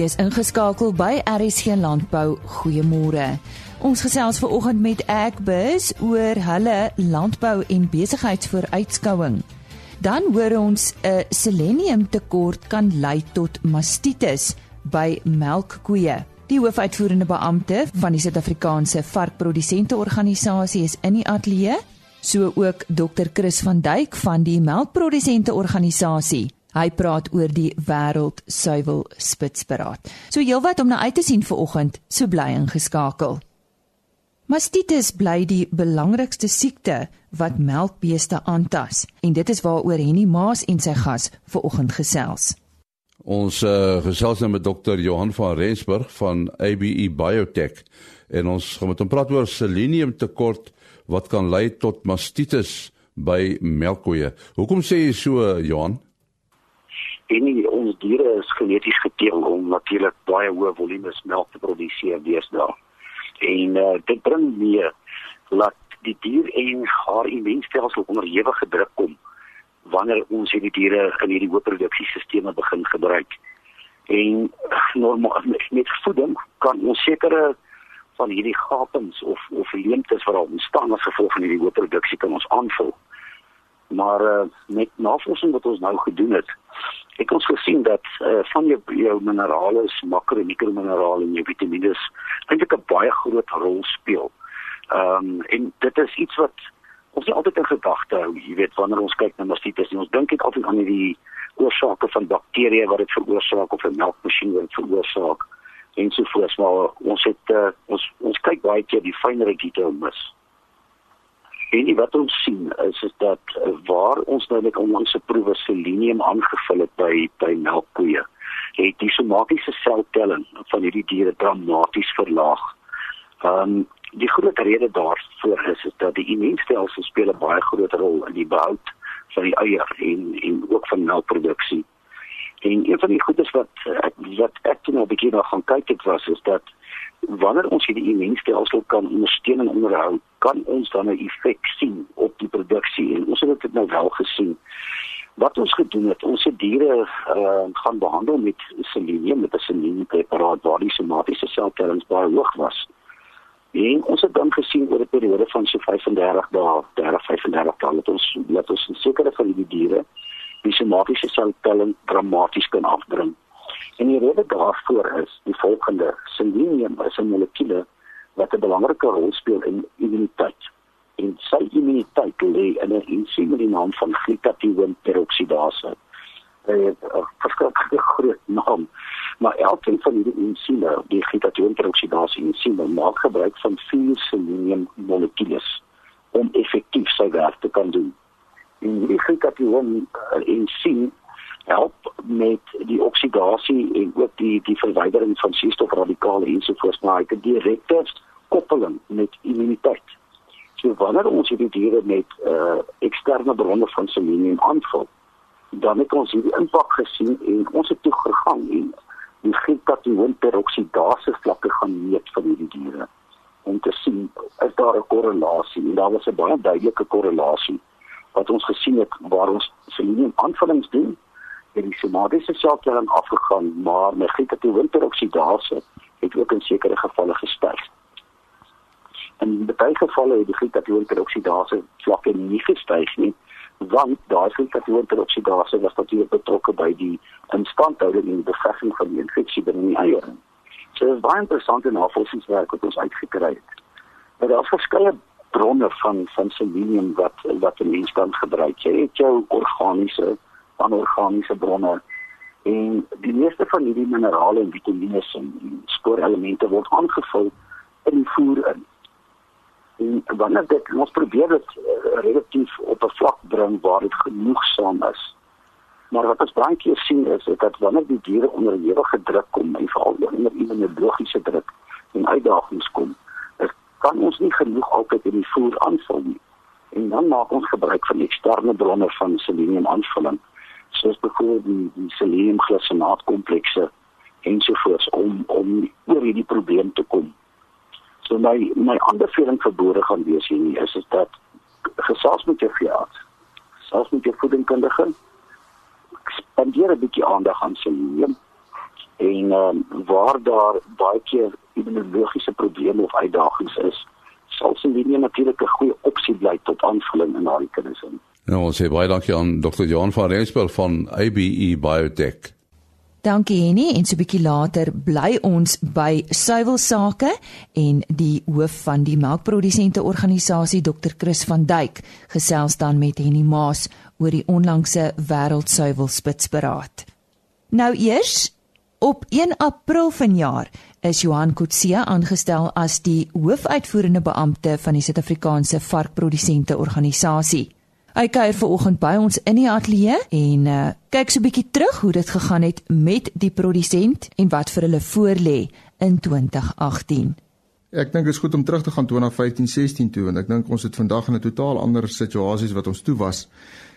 is ingeskakel by RSG Landbou. Goeiemôre. Ons gesels ver oggend met Agbus oor hulle landbou en besigheidsvooruitskouing. Dan hoor ons 'n seleniumtekort kan lei tot mastitis by melkkoeë. Die hoofuitvoerende beampte van die Suid-Afrikaanse Varkprodusente Organisasie is in die ateljee, so ook Dr. Chris van Duyk van die Melkprodusente Organisasie. Hy praat oor die wêreld suiwel spitsberaad. So heelwat om na uit te sien vir oggend, so bly ingeskakel. Mastitis bly die belangrikste siekte wat melkbeeste aantas en dit is waaroor Henny Maas en sy gas ver oggend gesels. Ons uh, gesels nou met dokter Johan van Rensburg van ABE Biotech en ons gaan met hom praat oor seleniumtekort wat kan lei tot mastitis by melkkoeë. Hoekom sê jy so Johan? En nie, ons diere is geneties geteel om natuurlik baie hoë volumes melk te produseer deesdae. En uh, dit bring mee dat die dier en haar immuunstelsel onder ewige druk kom wanneer ons hierdie diere in hierdie hoë produksiesisteme begin gebruik. En normaal met voeding kan ons sekere van hierdie gapings of of leemtes wat ontstaan as gevolg van hierdie hoë produksie kan ons aanvul. Maar uh, met navorsing wat ons nou gedoen het, het ons gesien dat uh, van jou jou minerale, makro en mikrominerale en jou vitamiene eintlik 'n baie groot rol speel. Ehm um, en dit is iets wat ons nie altyd in gedagte hou, jy weet, wanneer ons kyk na mastitis, ons dink net altyd aan hierdie oorsake van bakterieë wat dit veroorsaak of 'n melkmasjien wat dit veroorsaak en so voort, maar ons het uh, ons ons kyk baie keer die fynere detail mis. En wat ons sien is is dat uh, waar ons nou met onlangse proewe selenium aangevul het by by melkkoeë, het die somatiese seltelling van hierdie diere dramaties verlaag. Ehm um, die groot rede daarvoor is is dat die immuunstelsel speel 'n baie groot rol in die behoud van die eier en en ook van melkproduksie. En een van die goedes wat wat ek nou begin gaan kyk het was is dat wanneer ons hierdie immuunstelsel kan ondersteun en onderhou, kan ons dan 'n effek sien op die produksie en ons het dit nou wel gesien. Wat ons gedoen het, ons het diere uh, gaan behandel met selenium met 'n seleniumpreparaat waar die somatiese seltellings baie hoog was. En ons het dan gesien oor 'n periode van so 35 dae, 30 35 dae, dat ons dat ons sekere van die diere die somatiese seltelling dramaties kan afdring. En die rede daarvoor is die volgende: selenium is 'n molekuule wat 'n belangrike rol speel in immuniteit. En sy immuniteit lê in 'n ensiem met die naam van glutathione peroksidase. Dit is 'n verskeie groot naam, maar elkeen van hierdie ensieme, die glutathione peroksidase ensieme, maak gebruik van vier selenium molekules om effektief sy werk te kan doen. En hierdie glutathione ensiem help met die oksidasie en ook die die verwydering van suurstofradikale ensovoorts maar hy het 'n direkte koppeling met immuniteit. So wanneer ons hierdie diere met uh eksterne bronne van selenium aanvul, dan het ons hierdie impak gesien en ons het toe gegaan en die glutathione peroksidase vlakke gaan meet van hierdie diere. Om te sien is daar 'n korrelasie? En daar was 'n baie duidelike korrelasie wat ons gesien het waar ons selenium aanvullings doen het die somatiese seltelling afgegaan, maar my glutathione peroksidase het ook in sekere gevalle gestyg. In baie gevalle het die glutathione peroksidase vlakke nie gestyg nie, want daai glutathione peroksidase was natuurlik betrokke by die instandhouding en bevestiging van die infeksie binne die eier. So dit is baie interessant en navorsingswerk wat ons uitgekry het. Maar daar is verskeie bronne van van selenium wat wat 'n mens kan gebruik. Jy het jou organiese anorganiese bronne en die meeste van hierdie minerale en vitamiene en spoorelemente word aangevul in die voer in. En wanneer dit ons probeer dit uh, relatief op 'n vlak bring waar dit genoegsaam is. Maar wat ons baie keer sien is dat wanneer die diere onder ewige druk kom en veral onder immunologiese druk en uitdagings kom, kan ons nie genoeg altyd in die voer aanvul nie. En dan maak ons gebruik van eksterne bronne van selenium aanvulling soos byvoorbeeld die, die selenium glycinaat komplekse ensovoorts om om oor hierdie probleem te kom. So my my aanbeveling vir boere gaan wees hier is is dat gesels met jou veearts, selfs met jou voedingskundige, spandeer 'n bietjie aandag aan selenium en um, waar daar baie keer immunologiese probleme of uitdagings is, sal selenie natuurlik 'n goeie opsie bly tot aanvulling in daardie kinders in. Nou, ons sê baie dankie aan Dr. Johan van Rensburg van ABE Biotech. Dankie Henny en so 'n bietjie later bly ons by suiwelsake en die hoof van die melkprodusente organisasie Dr Chris van Duyk gesels dan met Henny Maas oor die onlangse wêreldsuiwelspitsberaad. Nou eers op 1 April vanjaar is Johan Kutsia aangestel as die hoofuitvoerende beampte van die Suid-Afrikaanse varkprodusente organisasie. Hy kuier vanoggend by ons in die ateljee en uh, kyk so 'n bietjie terug hoe dit gegaan het met die produsent en wat vir hulle voorlê in 2018. Ek dink dit is goed om terug te gaan 2015-16 toe want ek dink ons het vandag in 'n totaal ander situasies wat ons toe was.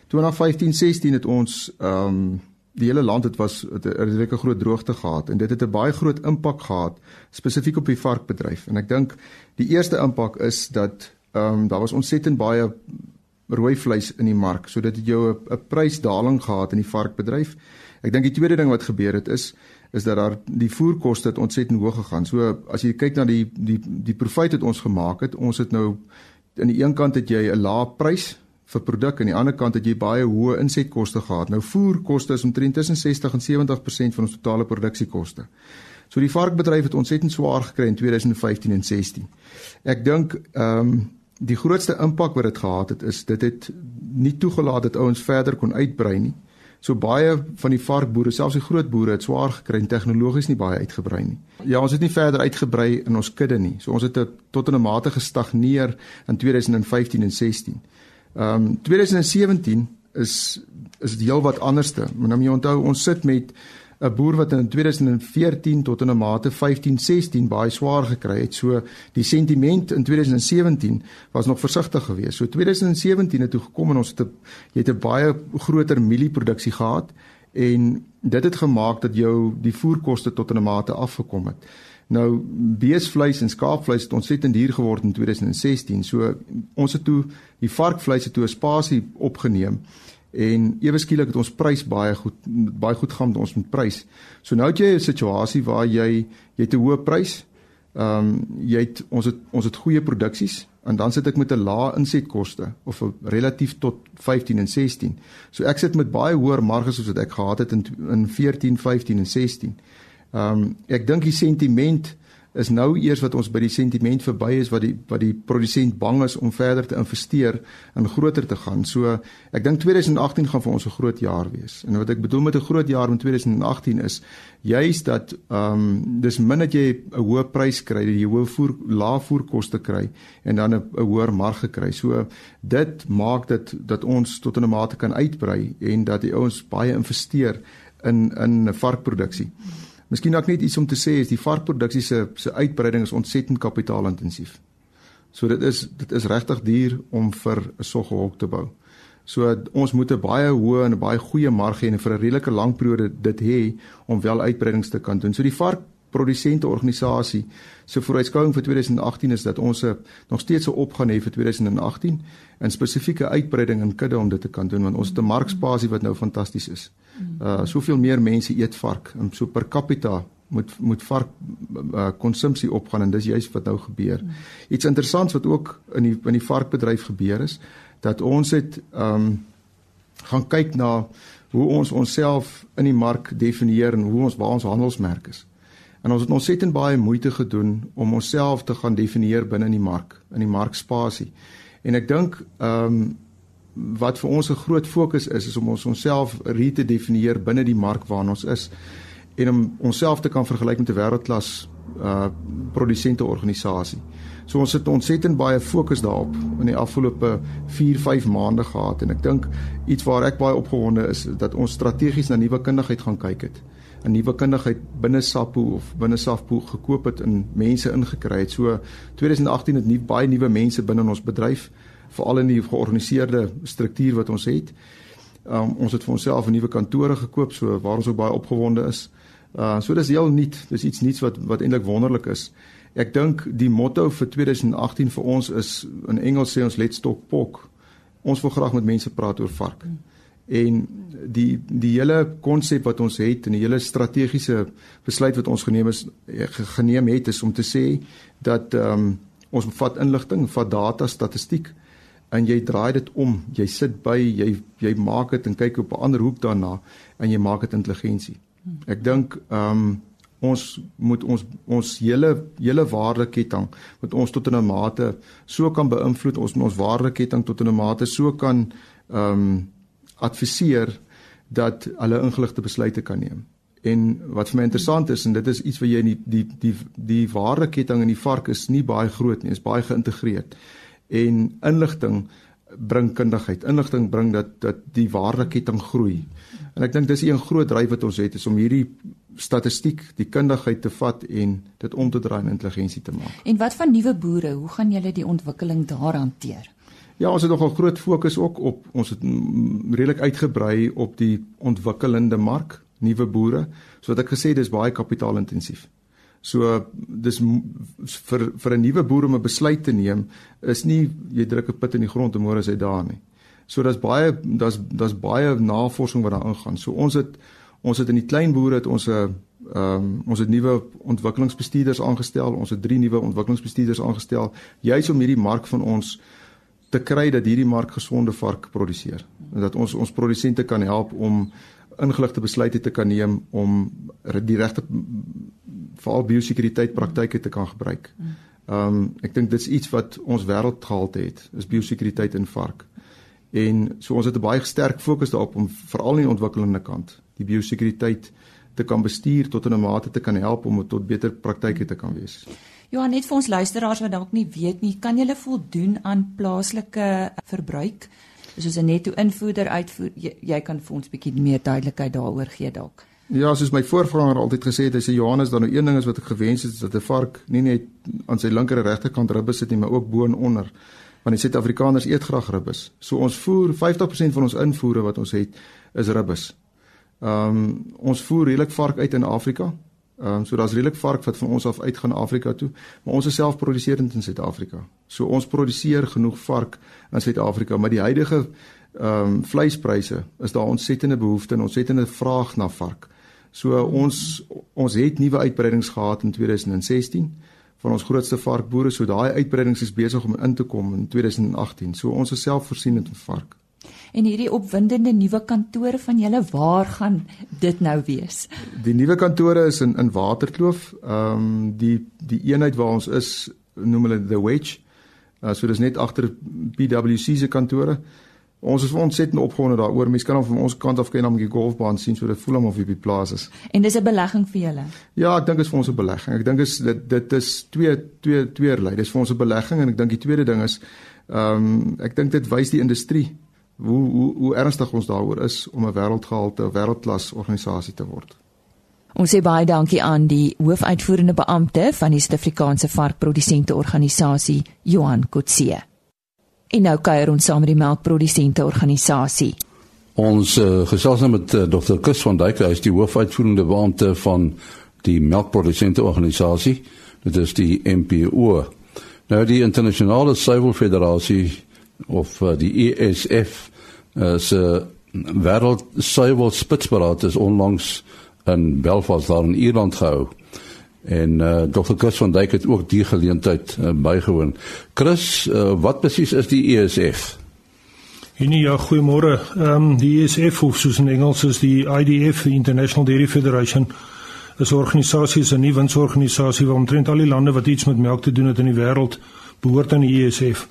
2015-16 het ons ehm um, die hele land het was 'n redelike groot droogte gehad en dit het 'n baie groot impak gehad spesifiek op die varkbedryf en ek dink die eerste impak is dat ehm um, daar was ontsettend baie rooi vleis in die mark sodat dit jou 'n prysdaling gehad in die varkbedryf. Ek dink die tweede ding wat gebeur het is is dat daar die voerkoste het ontsettend hoog gegaan. So as jy kyk na die die die profit wat ons gemaak het, ons het nou aan die een kant het jy 'n lae prys vir produk en aan die ander kant het jy baie hoë insetkoste gehad. Nou voerkoste is omtrent tussen 60 en 70% van ons totale produksiekoste. So die varkbedryf het ontsettend swaar gekry in 2015 en 16. Ek dink ehm um, die grootste impak wat dit gehad het is dit het nie toegelaat dat ouens verder kon uitbrei nie. So baie van die varkboere, selfs die groot boere het swaar gekry en tegnologies nie baie uitgebrei nie. Ja, ons het nie verder uitgebrei in ons kudde nie. So ons het tot in 'n mate gestagneer in 2015 en 16. Ehm um, 2017 is is dit heelwat anderste. Nou moet jy onthou ons sit met 'n boer wat in 2014 tot in 'n mate 15-16 baie swaar gekry het. So die sentiment in 2017 was nog versigtig geweest. So 2017 het toe gekom en ons het 'n jy het 'n baie groter mielieproduksie gehad en dit het gemaak dat jou die voerkoste tot in 'n mate afgekom het. Nou beesvleis en skaapvleis het ontsettend duur geword in 2016. So ons het toe die varkvleis het toe 'n spasie opgeneem en ewe skielik het ons prys baie goed baie goed gaan met ons met prys. So nou het jy 'n situasie waar jy jy het 'n hoë prys. Ehm um, jy het ons het ons het goeie produksies en dan sit ek met 'n lae insetkoste of relatief tot 15 en 16. So ek sit met baie hoër marges as wat ek gehad het in in 14, 15 en 16. Ehm um, ek dink die sentiment is nou eers wat ons by die sentiment verby is wat die wat die produsent bang is om verder te investeer en groter te gaan. So ek dink 2018 gaan vir ons 'n groot jaar wees. En wat ek bedoel met 'n groot jaar in 2018 is juis dat ehm um, dis min dat jy 'n hoë prys kry, dat jy hoë voer lae voerkoste kry en dan 'n hoër marge kry. So dit maak dit dat ons tot 'n mate kan uitbrei en dat die ouens baie investeer in in varkproduksie. Hmm. Miskien ook net iets om te sê is die varkproduksie se se uitbreiding is ontsettend kapitaalintensief. So dit is dit is regtig duur om vir 'n soggehok te bou. So ons moet 'n baie hoë en 'n baie goeie marge hê en vir 'n redelike lang periode dit hê om wel uitbreidings te kan doen. So die varkprodusente organisasie se vooruitskouing vir 2018 is dat ons 'n nog steeds 'n opgaan hê vir 2018 en spesifieke uitbreiding in kudde om dit te kan doen want ons het 'n markspasie wat nou fantasties is. Uh soveel meer mense eet vark en so per capita moet moet vark uh, konsumpsie opgaan en dis juist wat nou gebeur. Iets interessants wat ook in die in die varkbedryf gebeur is dat ons het um gaan kyk na hoe ons onsself in die mark definieer en hoe ons waar ons handelsmerk is. En ons het ontsettend baie moeite gedoen om onsself te gaan definieer binne in die mark, in die markspasie. En ek dink ehm um, wat vir ons 'n groot fokus is is om ons onsself re te definieer binne die mark waarin ons is en om onsself te kan vergelyk met 'n wêreldklas uh produsente organisasie. So ons het ontsettend baie fokus daarop in die afgelope 4, 5 maande gehad en ek dink iets waar ek baie opgewonde is dat ons strategies na nuwe kundigheid gaan kyk het. 'n Nuwe kundigheid binne SAPO of binne SAFPO gekoop het en mense ingekry het. So 2018 het nie baie nuwe mense binne ons bedryf veral in die georganiseerde struktuur wat ons het. Um, ons het vir onsself 'n nuwe kantore gekoop so waar ons ook baie opgewonde is. Uh so dis heel nuut. Dis iets nuuts wat wat eintlik wonderlik is. Ek dink die motto vir 2018 vir ons is in Engels sê ons let's talk pork. Ons wil graag met mense praat oor vark. En die die hele konsep wat ons het en die hele strategiese besluit wat ons geneem is geneem het is om te sê dat ehm um, ons vat inligting, vat data, statistiek en jy draai dit om. Jy sit by, jy jy maak dit en kyk op 'n ander hoek daarna en jy maak dit intelligensie. Ek dink ehm um, ons moet ons ons hele hele waardeketting met ons tot 'n mate so kan beïnvloed ons ons waardeketting tot 'n mate so kan ehm um, adviseer dat hulle ingeligte besluite kan neem. En wat vir my interessant is en dit is iets wat jy in die die die die waardeketting in die vark is nie baie groot nie, is baie geïntegreerd en inligting bring kundigheid. Inligting bring dat dat die waardeketting groei. En ek dink dis 'n groot dryf wat ons het is om hierdie statistiek, die kundigheid te vat en dit om te draai in intelligensie te maak. En wat van nuwe boere? Hoe gaan julle die ontwikkeling daar hanteer? Ja, ons het nogal groot fokus ook op ons het redelik uitgebrei op die ontwikkelende mark, nuwe boere. So wat ek gesê dis baie kapitaalintensief. So dis vir vir 'n nuwe boer om 'n besluit te neem is nie jy druk 'n put in die grond en môre is hy daar nie. So daar's baie daar's daar's baie navorsing wat daar ingaan. So ons het ons het in die klein boere het ons 'n ehm um, ons het nuwe ontwikkelingsbestuurders aangestel. Ons het drie nuwe ontwikkelingsbestuurders aangestel juis om hierdie mark van ons te kry dat hierdie mark gesonde vark produseer en dat ons ons produsente kan help om ingeligte besluite te kan neem om die regte veral biosekuriteit praktyke te kan gebruik. Ehm um, ek dink dit's iets wat ons wêreld gehalte het, is biosekuriteit in vark. En so ons het 'n baie sterk fokus daarop om veral in die ontwikkelende kant die biosekuriteit te kan bestuur tot 'n mate te kan help om tot beter praktyke te kan wees. Ja, net vir ons luisteraars wat dalk nie weet nie, kan jy voldoen aan plaaslike verbruik? Soos 'n netto invoerder uitvoer, jy, jy kan vir ons bietjie meer duidelikheid daaroor gee dalk. Ja, soos my voorvanger altyd gesê het, hy sê Johannes, dan nou een ding is wat ek gewens het is dat 'n vark nie net aan sy linker en regterkant ribbe sit nie, maar ook bo en onder. Want die Suid-Afrikaners eet graag ribbes. So ons voer 50% van ons invoere wat ons het is ribbes. Ehm um, ons voer redelik vark uit in Afrika. Ehm um, so daar's redelik vark wat van ons af uitgaan Afrika toe, maar ons is selfproduserend in Suid-Afrika. So ons produseer genoeg vark in Suid-Afrika, maar die huidige ehm um, vleispryse is daar ontsettende behoefte en ontsettende vraag na vark. So ons ons het nuwe uitbreidings gehad in 2016 van ons grootste varkboere. So daai uitbreidings is besig om in te kom in 2018. So ons is selfvoorsienend in vark. En hierdie opwindende nuwe kantore van julle, waar gaan dit nou wees? Die nuwe kantore is in in Waterkloof. Ehm um, die die eenheid waar ons is, noem hulle the Wedge. Uh, so dis net agter PwC se kantore. Ons is ontsettend opgewonde daaroor. Mense kan van ons kant af kyk na die golfbaan sien, so dit voel hom of hy op die plaas is. En dis 'n belegging vir julle. Ja, ek dink dit is vir ons 'n belegging. Ek dink is dit dit is twee twee tweerlei. Dis vir ons 'n belegging en ek dink die tweede ding is ehm um, ek dink dit wys die industrie hoe hoe hoe ernstig ons daaroor is om 'n wêreldgehalte, wêreldklas organisasie te word. Ons sê baie dankie aan die hoofuitvoerende beampte van die Suid-Afrikaanse Varkprodusente Organisasie, Johan Kotse. En nou kuier ons saam met die melkprodusente organisasie. Ons uh, gesels nou met uh, Dr. Chris van Dijk, hy is die hoofuitvoerende beampte van die melkprodusente organisasie. Dit is die MPO. Nou die internasionale suiwel federasie of uh, die ESF uh, se wêreld suiwel spitsberaad is onlangs in Belfast daar in Ierland gehou en uh, Dr. Chris van Dijk het ook die geleentheid uh, bygewoon. Chris, uh, wat presies is die ESF? En ja, goeiemôre. Ehm um, die ESF of soos in Engels is die IDF, the International Dairy Federation. Dis 'n organisasie, is 'n nuwe winsorganisasie wat omtrent al die lande wat iets met melk te doen het in die wêreld behoort aan die ESF.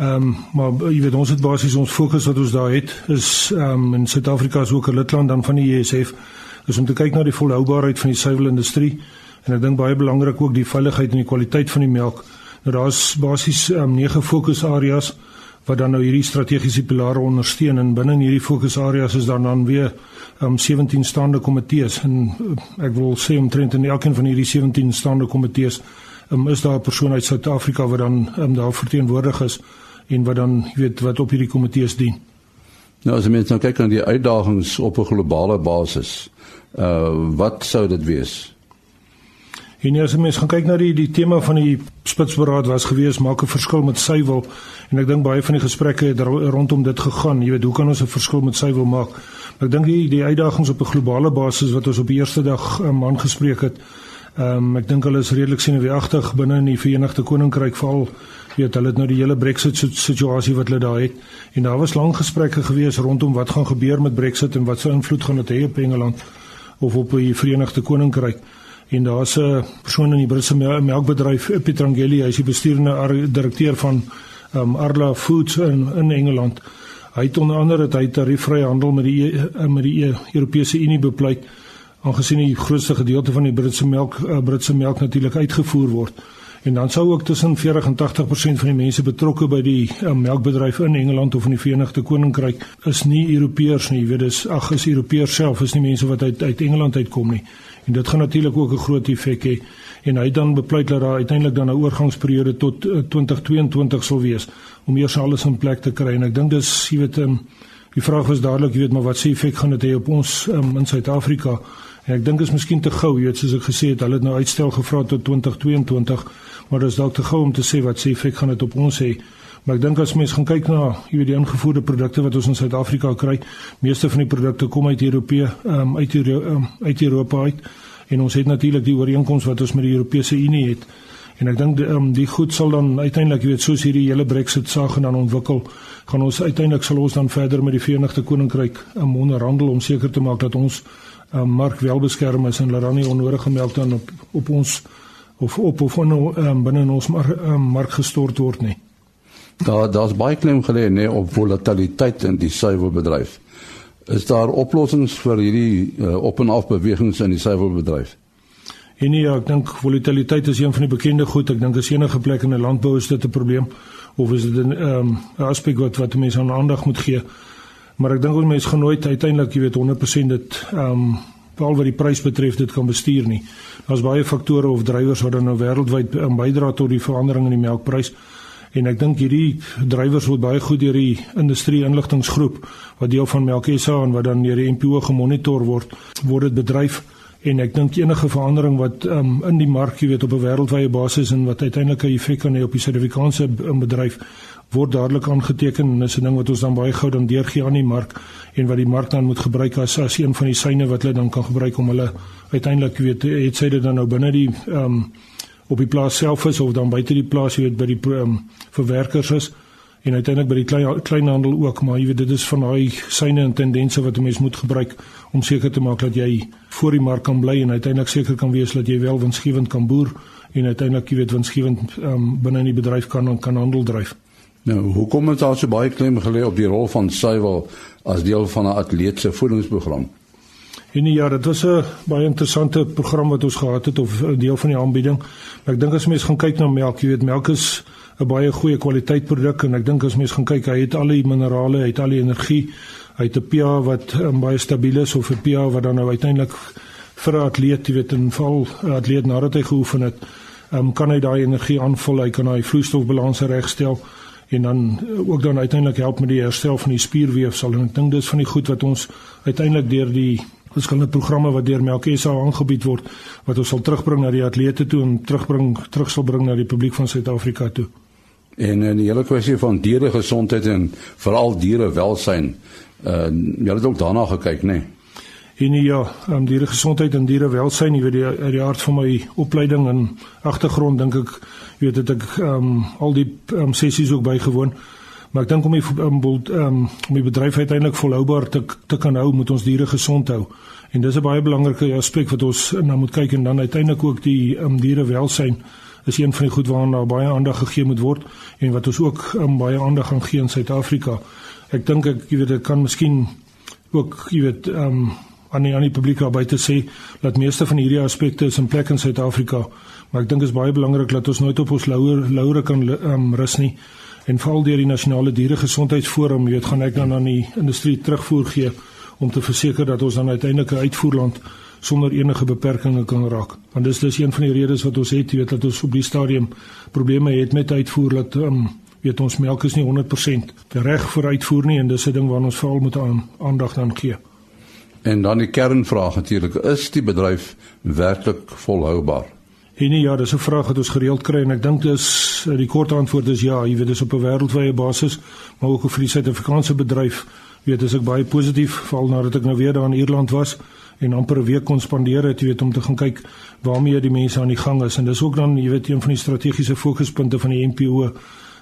Ehm um, maar jy weet ons het basies ons fokus wat ons daar het is ehm um, in Suid-Afrika is ook 'n lidland dan van die ESF is om te kyk na die volhoubaarheid van die suiwelindustrie. En ek dink baie belangrik ook die veiligheid en die kwaliteit van die melk. Nou daar's basies um, nege fokusareas wat dan nou hierdie strategiese pilare ondersteun. En binne hierdie fokusareas is daar dan weer um, 17 staande komitees. En uh, ek wil sê omtrent in elkeen van hierdie 17 staande komitees um, is daar 'n persoon uit Suid-Afrika wat dan um, daar verteenwoordig is en wat dan weet wat op hierdie komitees dien. Nou as mens nou kyk na die uitdagings op 'n globale basis, uh wat sou dit wees? En as mens gaan kyk na die die tema van die spitsberaad was gewees maak 'n verskil met suiwel en ek dink baie van die gesprekke het rondom dit gegaan. Jy weet, hoe kan ons 'n verskil met suiwel maak? Maar ek dink die die uitdagings op 'n globale basis wat ons op die eerste dag um, aangespreek het. Ehm um, ek dink hulle is redelik senuweeagtig binne in die Verenigde Koninkryk veral weet hulle het nou die hele Brexit situasie wat hulle daar het. En daar was lang gesprekke gewees rondom wat gaan gebeur met Brexit en wat se invloed gaan dit hê op Engeland of op die Verenigde Koninkryk. En daar's 'n persoon in die Britse melkbedryf Petrangeli hy is die bestuurende direkteur van um, Arla Foods in in Engeland. Hy het onder andere dat hy tariefvrye handel met die e, met die e, Europese Unie bepleit aangesien die grootste gedeelte van die Britse melk uh, Britse melk natuurlik uitgevoer word En dan sou ook tussen 40 en 80% van die mense betrokke by die uh, melkbedryf in Engeland of in die Verenigde Koninkryk is nie Europeërs nie. Jy weet dis ag is Europeërs self is nie mense wat uit uit Engeland uitkom nie. En dit gaan natuurlik ook 'n groot effek hê. En hy dan bepleit dat daar uiteindelik dan 'n oorgangsperiode tot uh, 2022 sal wees om eers alles in plek te kry. En ek dink dis jy weet um, die vraag was dadelik, jy weet maar wat se effek gaan dit hê op ons um, in Suid-Afrika? En ek dink is miskien te gou, jy weet soos ek gesê het, hulle het nou uitstel gevra tot 2022 maar dis dalk te gou om te sê wat se effek gaan dit op ons hê. Maar ek dink as mens gaan kyk na jy weet die ingevoerde produkte wat ons in Suid-Afrika kry, meeste van die produkte kom uit Europa, um, uit um, uit Europa uit en ons het natuurlik die ooreenkoms wat ons met die Europese Unie het. En ek dink die, um, die goed sal dan uiteindelik jy weet soos hierdie hele Brexit saak gaan dan ontwikkel, gaan ons uiteindelik sal ons dan verder met die Verenigde Koninkryk um, onderhandel om seker te maak dat ons um, mark wel beskerm is en dat daar nie onnodige melk dan op op ons of op of van um, binne ons mar, um, mark gestort word nie. Daar daar's baie klem gelê nê op volatiliteit in die suiwerbedryf. Is daar oplossings vir hierdie uh, op en af bewegings in die suiwerbedryf? En nee, ja, ek dink volatiliteit is een van die bekende goed. Ek dink as enige plek in 'n landbou is dit 'n probleem of is dit 'n um, aspek wat wat mense aan aandag moet gee. Maar ek dink ons mense gaan nooit uiteindelik, jy weet, 100% dit ehm um, veral wat die prys betref dit kan bestuur nie. Daar's baie faktore of drywers wat dan nou wêreldwyd bydra tot die verandering in die melkprys. En ek dink hierdie drywers word baie goed deur die industrie inligtinggroep wat deel van Melkesa en wat dan deur die NPO gemonitor word, word dit bedryf en ek dink enige verandering wat um, in die mark, jy weet, op 'n wêreldwye basis en wat uiteindelik 'n effek kan hê op die Suid-Afrikaanse bedryf word dadelik aangeteken en is 'n ding wat ons dan baie gou dan deurgee aan die mark en wat die mark dan moet gebruik as as een van die syne wat hulle dan kan gebruik om hulle uiteindelik weet het sy dit dan nou binne die ehm um, op die plaas self is of dan buite die plaas jy weet by die um, verwerkers is en uiteindelik by die klein kleinhandel ook maar jy weet dit is van daai syne en tendense wat 'n mens moet gebruik om seker te maak dat jy voor die mark kan bly en uiteindelik seker kan wees dat jy wel winsgewend kan boer en uiteindelik jy weet winsgewend um, binne in die bedryf kan kan handel dryf. Nou, hoekom het daar so baie klem gelê op die rol van suiwel as deel van 'n atleet se voedingsprogram? En ja, dit was 'n baie interessante program wat ons gehad het of 'n deel van die aanbieding. Maar ek dink as mense gaan kyk na melk, jy weet melk is 'n baie goeie kwaliteit produk en ek dink as mense gaan kyk, hy het al die minerale, hy het al die energie, hy het 'n pH wat um, baie stabiel is of 'n pH wat dan nou uiteindelik vir 'n atleet, jy weet, in val 'n atleet nadat hy geoefen het, um, kan hy daai energie aanvul, hy kan hy vloeistofbalans regstel en dan eh, ook dan uiteindelik help met die herstel van die spierweefsel en ek dink dis van die goed wat ons uiteindelik deur die verskillende programme wat deur Melk SA aangebied word wat ons sal terugbring na die atlete toe en terugbring terug sal bring na die publiek van Suid-Afrika toe. En in die hele kwessie van diere gesondheid en veral diere welsyn, uh jy het ook daarna gekyk, né? Nee? En ja, um, diere gesondheid en diere welsyn, jy weet die uit die aard van my opleiding en agtergrond dink ek weet dit ek um, al die um, sessies ook bygewoon. Maar ek dink om die um, um, om die bedryf uiteindelik volhoubaar te te kan hou, moet ons diere gesond hou. En dis 'n baie belangrike aspek wat ons nou moet kyk en dan uiteindelik ook die um, diere welsyn is een van die goed waarna baie aandag gegee moet word en wat ons ook um, baie aandag gaan gee in Suid-Afrika. Ek dink ek jy weet dit kan miskien ook jy weet ehm um, aan die aan die publiek daar buite sê dat meeste van hierdie aspekte is in plek in Suid-Afrika, maar ek dink dit is baie belangrik dat ons nooit op ons laure laure kan um, rus nie. En veral deur die nasionale dieregesondheidsforum, jy weet, gaan ek dan aan die industrie terugvoer gee om te verseker dat ons dan uiteindelik 'n uitvoerland sonder enige beperkings kan raak. Want dis dis een van die redes wat ons het, jy weet, dat ons op die stadium probleme het met uitvoer dat um, weet ons melk is nie 100% reg vir uitvoer nie en dis 'n ding waarna ons veral moet aan aandag aan gee. En dan die kernvraag natuurlik, is die bedryf werklik volhoubaar? En ja, dis 'n vraag wat ons gereeld kry en ek dink dis die kort antwoord is ja, jy weet dis op 'n wêreldwye basis, maar ook vir die Suid-Afrikaanse bedryf. Weet, dis ek baie positief veral nadat ek nou weer daar in Ierland was en amper 'n week kon spandeer het, jy weet, om te gaan kyk waarmee die mense aan die gang is en dis ook dan, jy weet, een van die strategiese fokuspunte van die NPO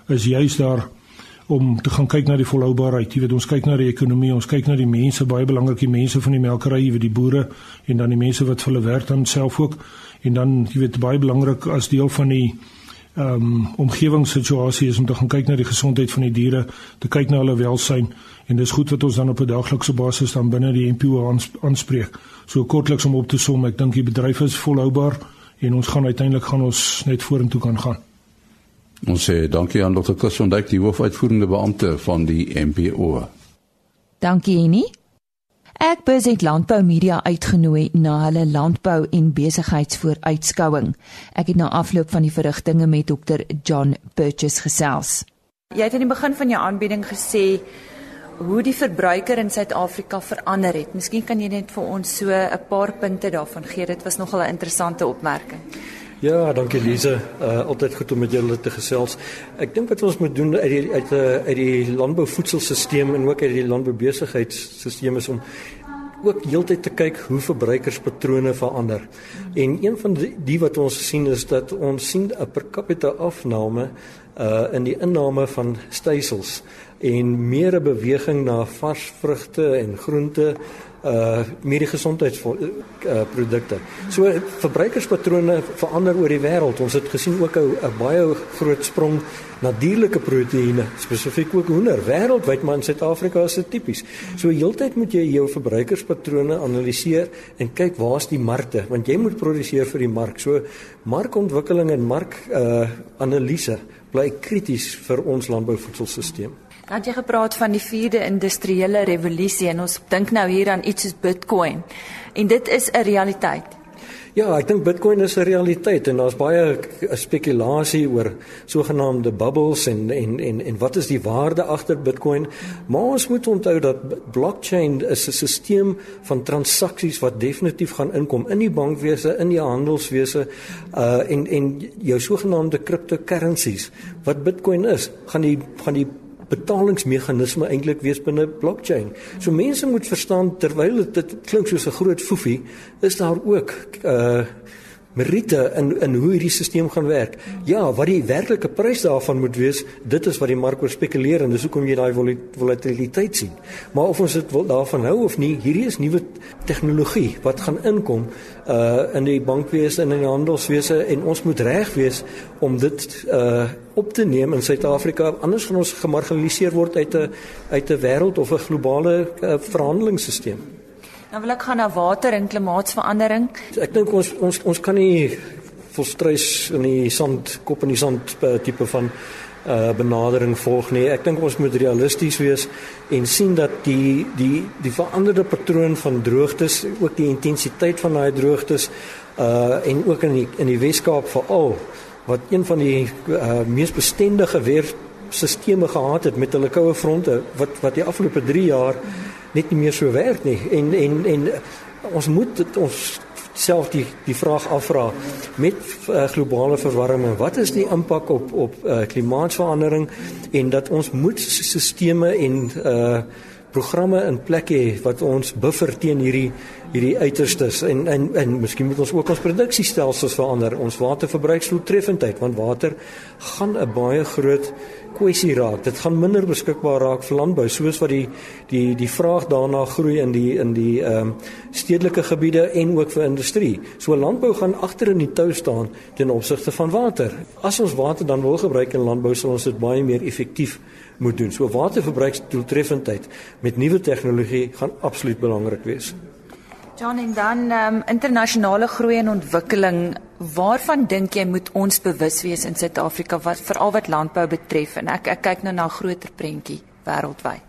is juis daar om te gaan kyk na die volhoubaarheid. Jy weet ons kyk na die ekonomie, ons kyk na die mense, baie belangrik die mense van die melkery, jy weet die boere en dan die mense wat vir hulle werk dan self ook en dan jy weet baie belangrik as deel van die ehm um, omgewingssituasie is om te gaan kyk na die gesondheid van die diere, te kyk na hulle welsyn en dis goed wat ons dan op 'n daaglikse basis dan binne die NPO aanspreek. So kortliks om op te som, ek dink die bedryf is volhoubaar en ons gaan uiteindelik gaan ons net vorentoe kan gaan. Ons sê dankie aan Dr. Kussondijk, die hoofuitvoerende beampte van die NPO. Dankie Annie. Ek besit landbou media uitgenooi na hulle landbou en besigheidsvooruitskouing. Ek het na afloop van die verrigtinge met Dr. John Purchase gesels. Jy het aan die begin van jou aanbieding gesê hoe die verbruiker in Suid-Afrika verander het. Miskien kan jy net vir ons so 'n paar punte daarvan gee. Dit was nogal 'n interessante opmerking. Ja, dankie Lize. Uh altyd goed om met julle te gesels. Ek dink wat ons moet doen uit die uit 'n uh, uit die landbouvoedselstelsel en ook uit die landboubesigheidsstelsel is om ook heeltyd te kyk hoe verbruikerspatrone verander. En een van die, die wat ons sien is dat ons sien 'n per capita afname uh in die inname van stysels en meer 'n beweging na vars vrugte en groente uh meer die gesondheidsprodukte. Uh, so verbruikerspatrone verander oor die wêreld. Ons het gesien ook 'n baie groot sprong na dierlike proteïene, spesifiek ook hoender. Wêreldwyd maar in Suid-Afrika is dit tipies. So heeltyd moet jy jou verbruikerspatrone analiseer en kyk waar's die markte, want jy moet produseer vir die mark. So markontwikkeling en mark uh analise bly krities vir ons landbouvoedselstelsel. Het jy gepraat van die 4de industriële revolusie en ons dink nou hier aan iets soos Bitcoin. En dit is 'n realiteit. Ja, ek dink Bitcoin is 'n realiteit en daar's baie spekulasie oor sogenaamde bubbles en en en en wat is die waarde agter Bitcoin? Maar ons moet onthou dat blockchain is 'n stelsel van transaksies wat definitief gaan inkom in die bankwese, in die handelswese uh en en jou sogenaamde cryptocurrencies. Wat Bitcoin is, gaan die gaan die betalingsmeganisme eintlik wees binne blockchain. So mense moet verstaan terwyl dit klink soos 'n groot foefie, is daar ook uh meriete in in hoe hierdie stelsel gaan werk. Ja, wat die werklike prys daarvan moet wees, dit is wat die mark oor spekuleer en dis hoekom jy daai volatiliteit sien. Maar of ons dit wil daarvan hou of nie, hierdie is nuwe tegnologie wat gaan inkom uh in die bankwese en in die handelswese en ons moet reg wees om dit uh op te neem in Suid-Afrika anders gaan ons gemarginaliseer word uit 'n uit 'n wêreld of 'n globale uh, verhandelingsstelsel. Dan wil ek gaan na water en klimaatsverandering. Ek dink ons ons ons kan nie volstruis in die sand kop in die sand uh, tipe van uh benadering volg nie. Ek dink ons moet realisties wees en sien dat die die die veranderde patroon van droogtes, ook die intensiteit van daai droogtes uh en ook in die in die Weskaap veral wat een van die uh mees bestendige weerstelsels gehad het met hulle koue fronte wat wat die afgelope 3 jaar net nie meer so werk nie. En en en ons moet dit, ons self die die vraag afvra met uh, globale verwarming. Wat is die impak op op uh, klimaatsverandering? En dat ons moet sisteme en uh programme in plek hê wat ons buffer teen hierdie hierdie uiterstes en en en miskien moet ons ook ons produksiestelsels verander. Ons waterverbruiksdoeltreffendheid want water gaan 'n baie groot kwessie raak. Dit gaan minder beskikbaar raak vir landbou soos wat die die die vraag daarna groei in die in die ehm um, stedelike gebiede en ook vir industrie. So landbou gaan agter in die tou staan ten opsigte van water. As ons water dan wil gebruik in landbou, sal ons dit baie meer effektief moet doen. So waterverbruiksdoeltreffendheid met nuwe tegnologie gaan absoluut belangrik wees. John en dan um, internasionale groei en ontwikkeling. Waarvan dink jy moet ons bewus wees in Suid-Afrika wat veral wat landbou betref en ek ek kyk nou na 'n groter prentjie wêreldwyd.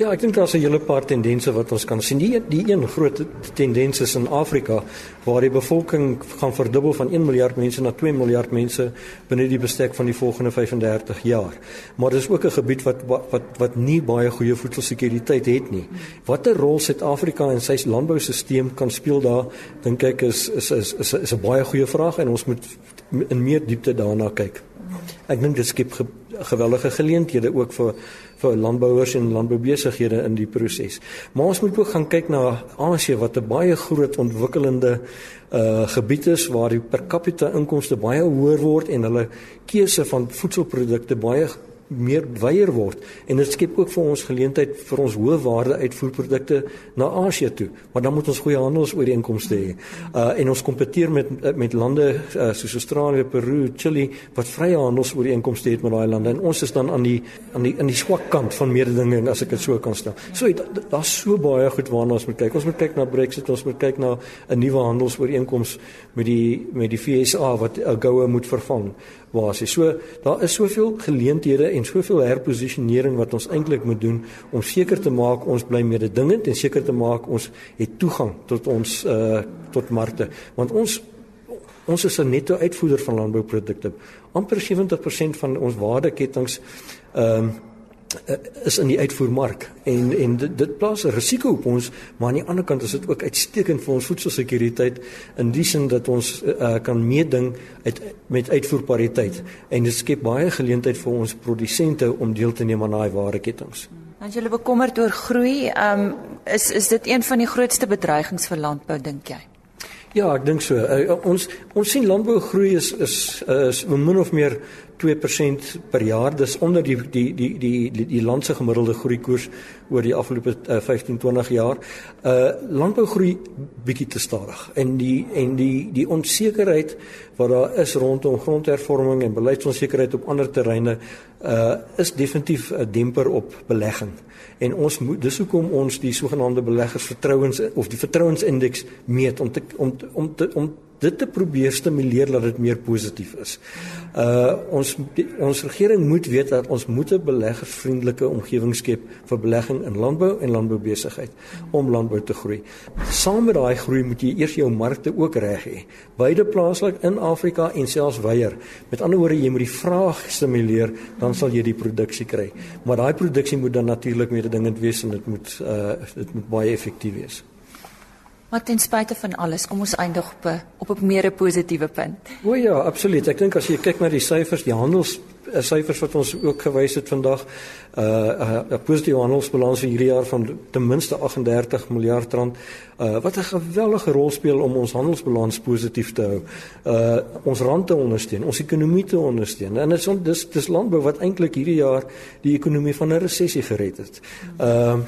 Ja, ek dink daar's 'n hele paar tendense wat ons kan sien. Die die een groot tendens is in Afrika waar die bevolking gaan verdubbel van 1 miljard mense na 2 miljard mense binne die bestek van die volgende 35 jaar. Maar dis ook 'n gebied wat wat wat nie baie goeie voedselsekuriteit het nie. Watter rol Suid-Afrika in sy landboustelsel kan speel daar, dink ek is is is is, is 'n baie goeie vraag en ons moet in meer diepte daarna kyk. Ek dink dit skep ge, geweldige geleenthede ook vir vir landbouers en landboubesighede in die proses. Maar ons moet ook gaan kyk na Asië wat 'n baie groot ontwikkelende uh gebied is waar die per capita inkomste baie hoër word en hulle keuse van voedselprodukte baie meer wyeer word en dit skep ook vir ons geleentheid vir ons hoë waarde uitvoerprodukte na Asië toe. Maar dan moet ons goeie handelsooreenkomste hê. Uh en ons kompeteer met met lande uh, soos Australië, Peru, Chili wat vrye handelsooreenkomste het met daai lande en ons is dan aan die aan die in die swak kant van mededinging as ek dit so kan stel. So daar's so baie goed waarna ons moet kyk. Ons moet kyk na Brexit, ons moet kyk na 'n nuwe handelsooreenkoms met die met die FSA wat AGOA moet vervang basis. So daar is soveel geleenthede en soveel herposisionering wat ons eintlik moet doen om seker te maak ons bly mededingend en seker te maak ons het toegang tot ons uh tot markte. Want ons ons is 'n netto uitvoerder van landbouprodukte. amper 70% van ons waardeketings ehm Eh, is in die uitvoermark en en dit, dit plaas 'n risiko op ons maar aan die ander kant is dit ook uitstekend vir ons voedselsekuriteit in die sin dat ons uh, kan meeding uit met uitvoerpariteit en dit skep baie geleentheid vir ons produsente om deel te neem aan daai waardeketings. Jy lê bekommerd oor groei, um, is is dit een van die grootste bedreigings vir landbou dink jy? Ja, ek dink so. Uh, ons ons sien landbou groei is is is min of meer 2% per jaar. Dis onder die die die die die, die land se gemiddelde groeikoers oor die afgelope uh, 15 20 jaar. Uh landbou groei bietjie te stadig. En die en die die onsekerheid wat daar is rondom grondhervorming en beleidsonsekerheid op ander terreine uh is definitief 'n demper op belegging. En ons moet dis hoekom ons die sogenaamde beleggers-vertrouens of die vertrouensindeks meet om te om om te om dit te probeer stimuleer dat dit meer positief is. Uh ons die, ons regering moet weet dat ons moet 'n beleggersvriendelike omgewing skep vir belegging in landbou en landboubesigheid om landbou te groei. Saam met daai groei moet jy eers jou markte ook reg hê. Beide plaaslik in Afrika en selfs wyeer. Met ander woorde, jy moet die vraag stimuleer, dan sal jy die produksie kry. Maar daai produksie moet dan natuurlik mededingend wees en dit moet uh dit moet baie effektief wees. Maar ten spyte van alles, kom ons eindig op 'n op 'n meer positiewe punt. O ja, absoluut. Ek dink as jy kyk na die syfers, die handels eh, syfers wat ons ook gewys het vandag, uh eh, eh, 'n positiewe handelsbalans vir hierdie jaar van ten minste 38 miljard rand, uh wat 'n geweldige rol speel om ons handelsbalans positief te hou. Uh ons rand te ondersteun, ons ekonomie te ondersteun. En dit is dis dis landbou wat eintlik hierdie jaar die ekonomie van 'n resessie gered het. Uh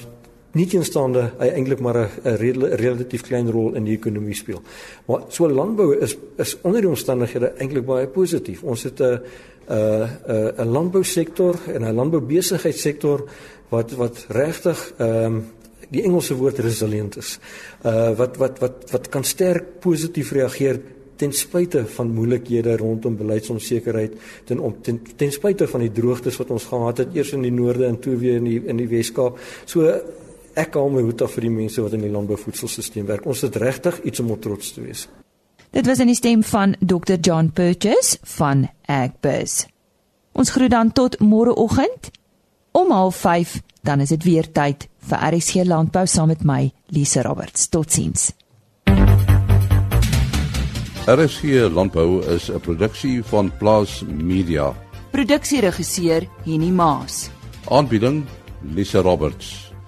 nie teenstaande hy eintlik maar 'n relatief klein rol in die ekonomie speel. Maar so landbou is is onder die omstandighede eintlik baie positief. Ons het 'n 'n 'n landbousektor en 'n landboubesigheidssektor wat wat regtig ehm um, die Engelse woord resilient is. Uh wat wat wat wat kan sterk positief reageer ten spyte van moeilikhede rondom beleidsonsekerheid ten om ten, ten spyte van die droogtes wat ons gehad het eers in die noorde en toe weer in die in die Weskaap. So ek haal my hoed af vir die mense wat in die landbouvoedselstelsel werk. Ons het regtig iets om op trots te wees. Dit was in die stem van Dr. John Purchase van Agbus. Ons groet dan tot môreoggend om 05:30 dan is dit weer tyd vir RSC Landbou saam met my Lise Roberts. Totsiens. RSC Landbou is 'n produksie van Plaas Media. Produksieregisseur Henny Maas. Aanbieding Lise Roberts